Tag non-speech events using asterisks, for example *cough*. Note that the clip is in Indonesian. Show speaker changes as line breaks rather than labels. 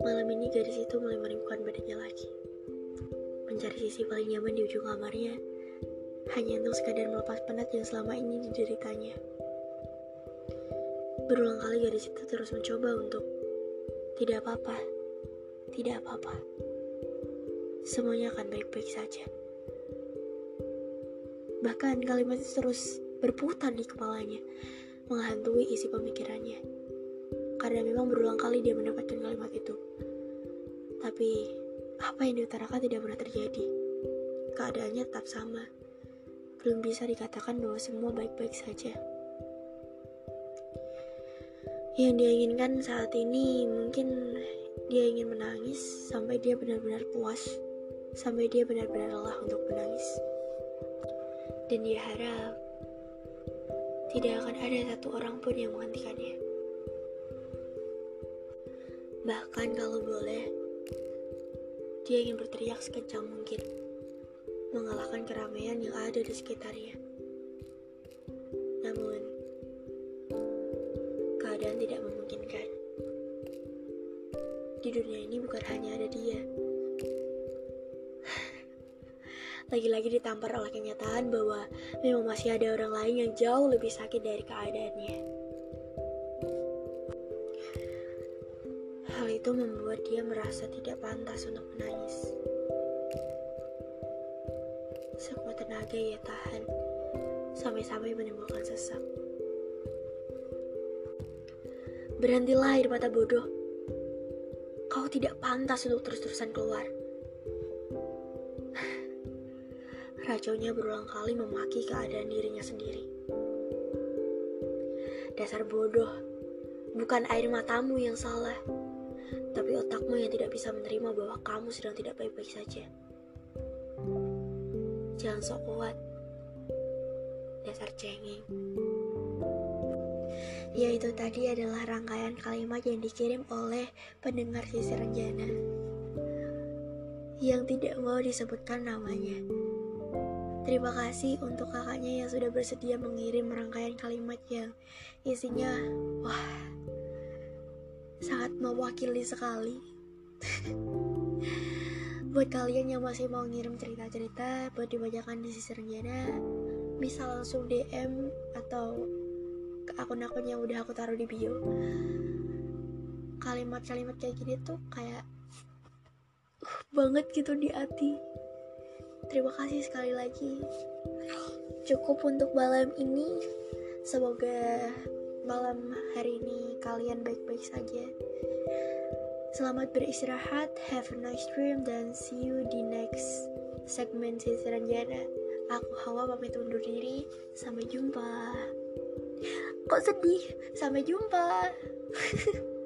Malam ini gadis itu mulai meringkukan badannya lagi. Mencari sisi paling nyaman di ujung kamarnya, hanya untuk sekadar melepas penat yang selama ini dideritanya. Berulang kali gadis itu terus mencoba untuk tidak apa-apa, tidak apa-apa. Semuanya akan baik-baik saja. Bahkan kalimat itu terus berputar di kepalanya, menghantui isi pemikirannya. Karena memang berulang kali dia mendapatkan kalimat itu. Tapi apa yang diutarakan tidak pernah terjadi. Keadaannya tetap sama. Belum bisa dikatakan bahwa semua baik-baik saja. Yang dia inginkan saat ini mungkin dia ingin menangis sampai dia benar-benar puas, sampai dia benar-benar lelah untuk menangis. Dan dia harap tidak akan ada satu orang pun yang menghentikannya. Bahkan kalau boleh, dia ingin berteriak sekencang mungkin, mengalahkan keramaian yang ada di sekitarnya. Namun, keadaan tidak memungkinkan. Di dunia ini bukan hanya ada dia. Lagi-lagi ditampar oleh kenyataan bahwa memang masih ada orang lain yang jauh lebih sakit dari keadaannya. Hal itu membuat dia merasa tidak pantas untuk menangis. Sekuat tenaga ia tahan, sampai-sampai menimbulkan sesak. Berhentilah air mata bodoh. Kau tidak pantas untuk terus-terusan keluar. Racaunya berulang kali memaki keadaan dirinya sendiri. Dasar bodoh, bukan air matamu yang salah tapi otakmu yang tidak bisa menerima bahwa kamu sedang tidak baik-baik saja. Jangan sok kuat, dasar cengeng. Yaitu tadi adalah rangkaian kalimat yang dikirim oleh pendengar sisi Renjana yang tidak mau disebutkan namanya. Terima kasih untuk kakaknya yang sudah bersedia mengirim rangkaian kalimat yang isinya wah sangat mewakili sekali. *laughs* buat kalian yang masih mau ngirim cerita-cerita buat dibacakan di sisi Renjana, bisa langsung DM atau ke akun-akun yang udah aku taruh di bio. Kalimat-kalimat kayak gini tuh kayak uh, banget gitu di hati. Terima kasih sekali lagi. Cukup untuk malam ini. Semoga malam hari ini kalian baik-baik saja. Selamat beristirahat, have a nice dream, dan see you di next segmen Sisi Ranjana. Aku Hawa pamit undur diri, sampai jumpa. Kok sedih? Sampai jumpa. *laughs*